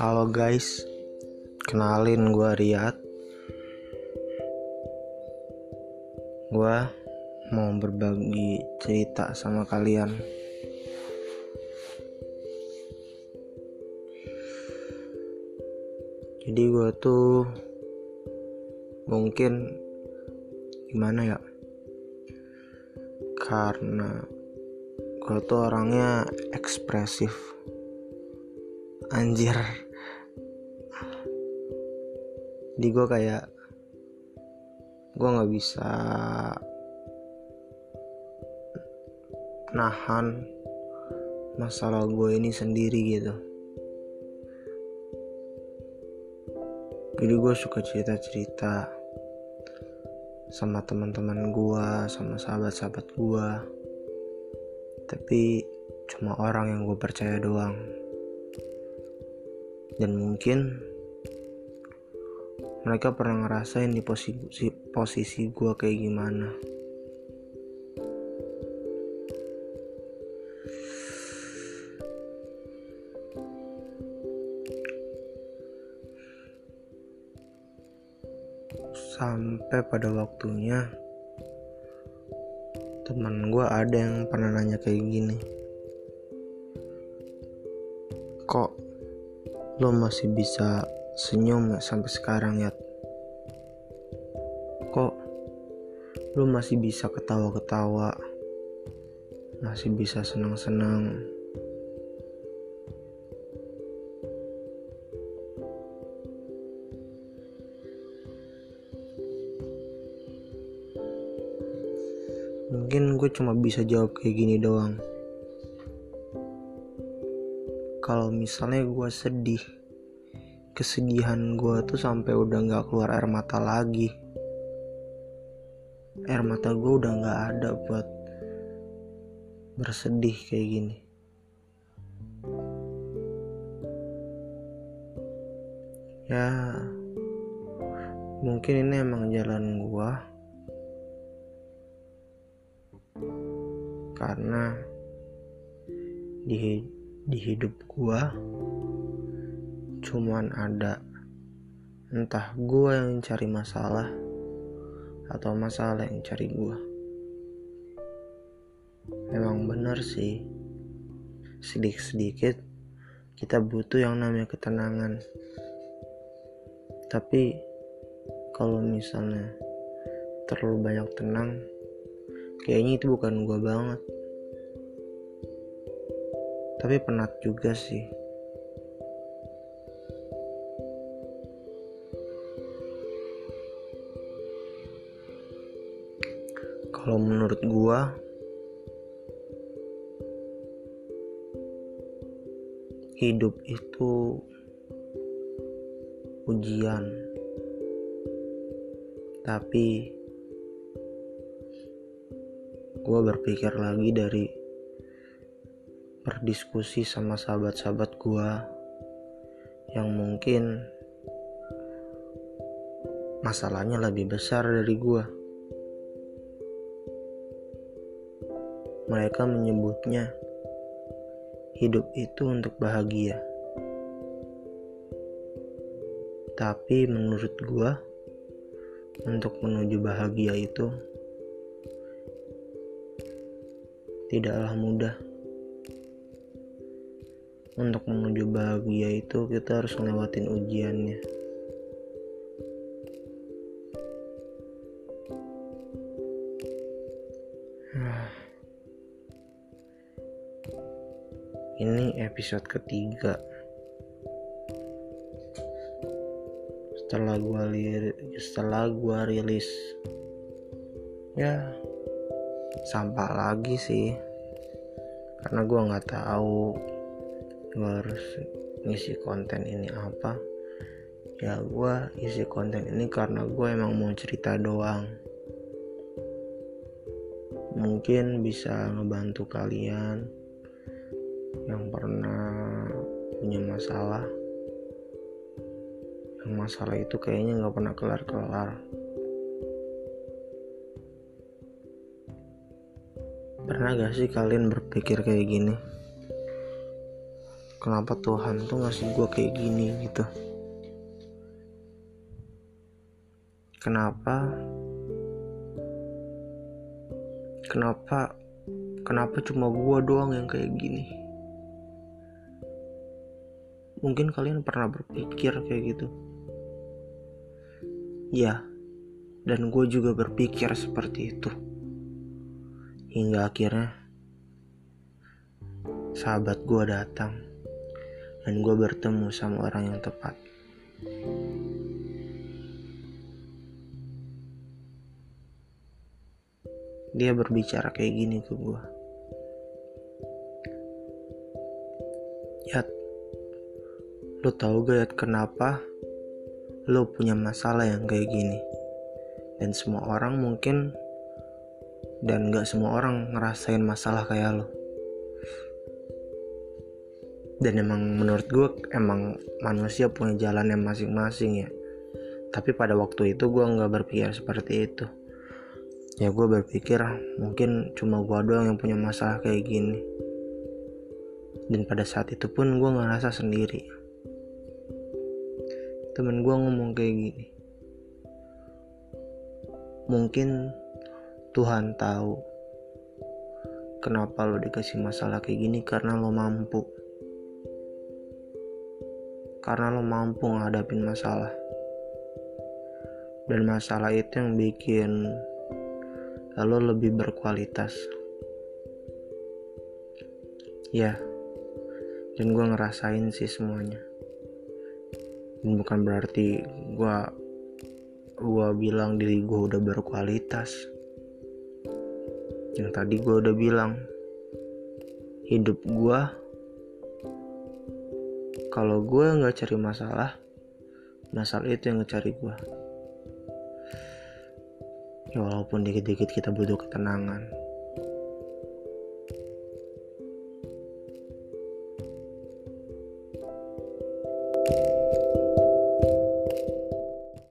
Halo guys, kenalin gue Riyad. Gue mau berbagi cerita sama kalian. Jadi gue tuh mungkin gimana ya? Karena gue tuh orangnya ekspresif anjir jadi gue kayak gue nggak bisa nahan masalah gue ini sendiri gitu. Jadi gue suka cerita-cerita sama teman-teman gue sama sahabat-sahabat gue tapi cuma orang yang gue percaya doang. Dan mungkin mereka pernah ngerasain di posisi posisi gue kayak gimana. Sampai pada waktunya teman gue ada yang pernah nanya kayak gini. Kok lo masih bisa senyum sampai sekarang ya kok lo masih bisa ketawa-ketawa? Masih bisa senang-senang? Mungkin gue cuma bisa jawab kayak gini doang. Kalau misalnya gue sedih kesedihan gue tuh sampai udah nggak keluar air mata lagi. Air mata gue udah nggak ada buat bersedih kayak gini. Ya mungkin ini emang jalan gue karena di di hidup gua cuman ada entah gua yang cari masalah atau masalah yang cari gua. Memang benar sih sedikit-sedikit kita butuh yang namanya ketenangan. Tapi kalau misalnya terlalu banyak tenang kayaknya itu bukan gue banget. Tapi penat juga sih kalau menurut gue hidup itu ujian tapi gue berpikir lagi dari berdiskusi sama sahabat-sahabat gue yang mungkin masalahnya lebih besar dari gue. Mereka menyebutnya hidup itu untuk bahagia. Tapi menurut gue, untuk menuju bahagia itu tidaklah mudah. Untuk menuju bahagia itu kita harus ngelewatin ujiannya. Ini episode ketiga. Setelah gua setelah gua rilis. Ya sampah lagi sih. Karena gue nggak tahu gue harus ngisi konten ini apa. Ya gue isi konten ini karena gue emang mau cerita doang. Mungkin bisa ngebantu kalian yang pernah punya masalah. Yang masalah itu kayaknya nggak pernah kelar-kelar. Pernah gak sih kalian berpikir kayak gini? kenapa Tuhan tuh ngasih gue kayak gini gitu? Kenapa? Kenapa? Kenapa cuma gue doang yang kayak gini mungkin kalian pernah berpikir kayak gitu. Ya dan gue juga berpikir seperti itu. Hingga akhirnya sahabat gue datang. Dan gue bertemu sama orang yang tepat. Dia berbicara kayak gini ke gue Yat lu tahu gak kenapa lu punya masalah yang kayak gini? Dan semua orang mungkin dan gak semua orang ngerasain masalah kayak lo dan emang menurut gue emang manusia punya jalan yang masing-masing ya. Tapi pada waktu itu gue nggak berpikir seperti itu. Ya gue berpikir mungkin cuma gue doang yang punya masalah kayak gini. Dan pada saat itu pun gue ngerasa sendiri temen gue ngomong kayak gini. Mungkin Tuhan tahu kenapa lo dikasih masalah kayak gini karena lo mampu. Karena lo mampu ngadapin masalah. Dan masalah itu yang bikin lalu lebih berkualitas. Ya dan gue ngerasain sih semuanya dan bukan berarti gue gue bilang diri gue udah berkualitas. Yang tadi gue udah bilang hidup gue kalau gue nggak cari masalah masalah itu yang ngecari gue ya walaupun dikit-dikit kita butuh ketenangan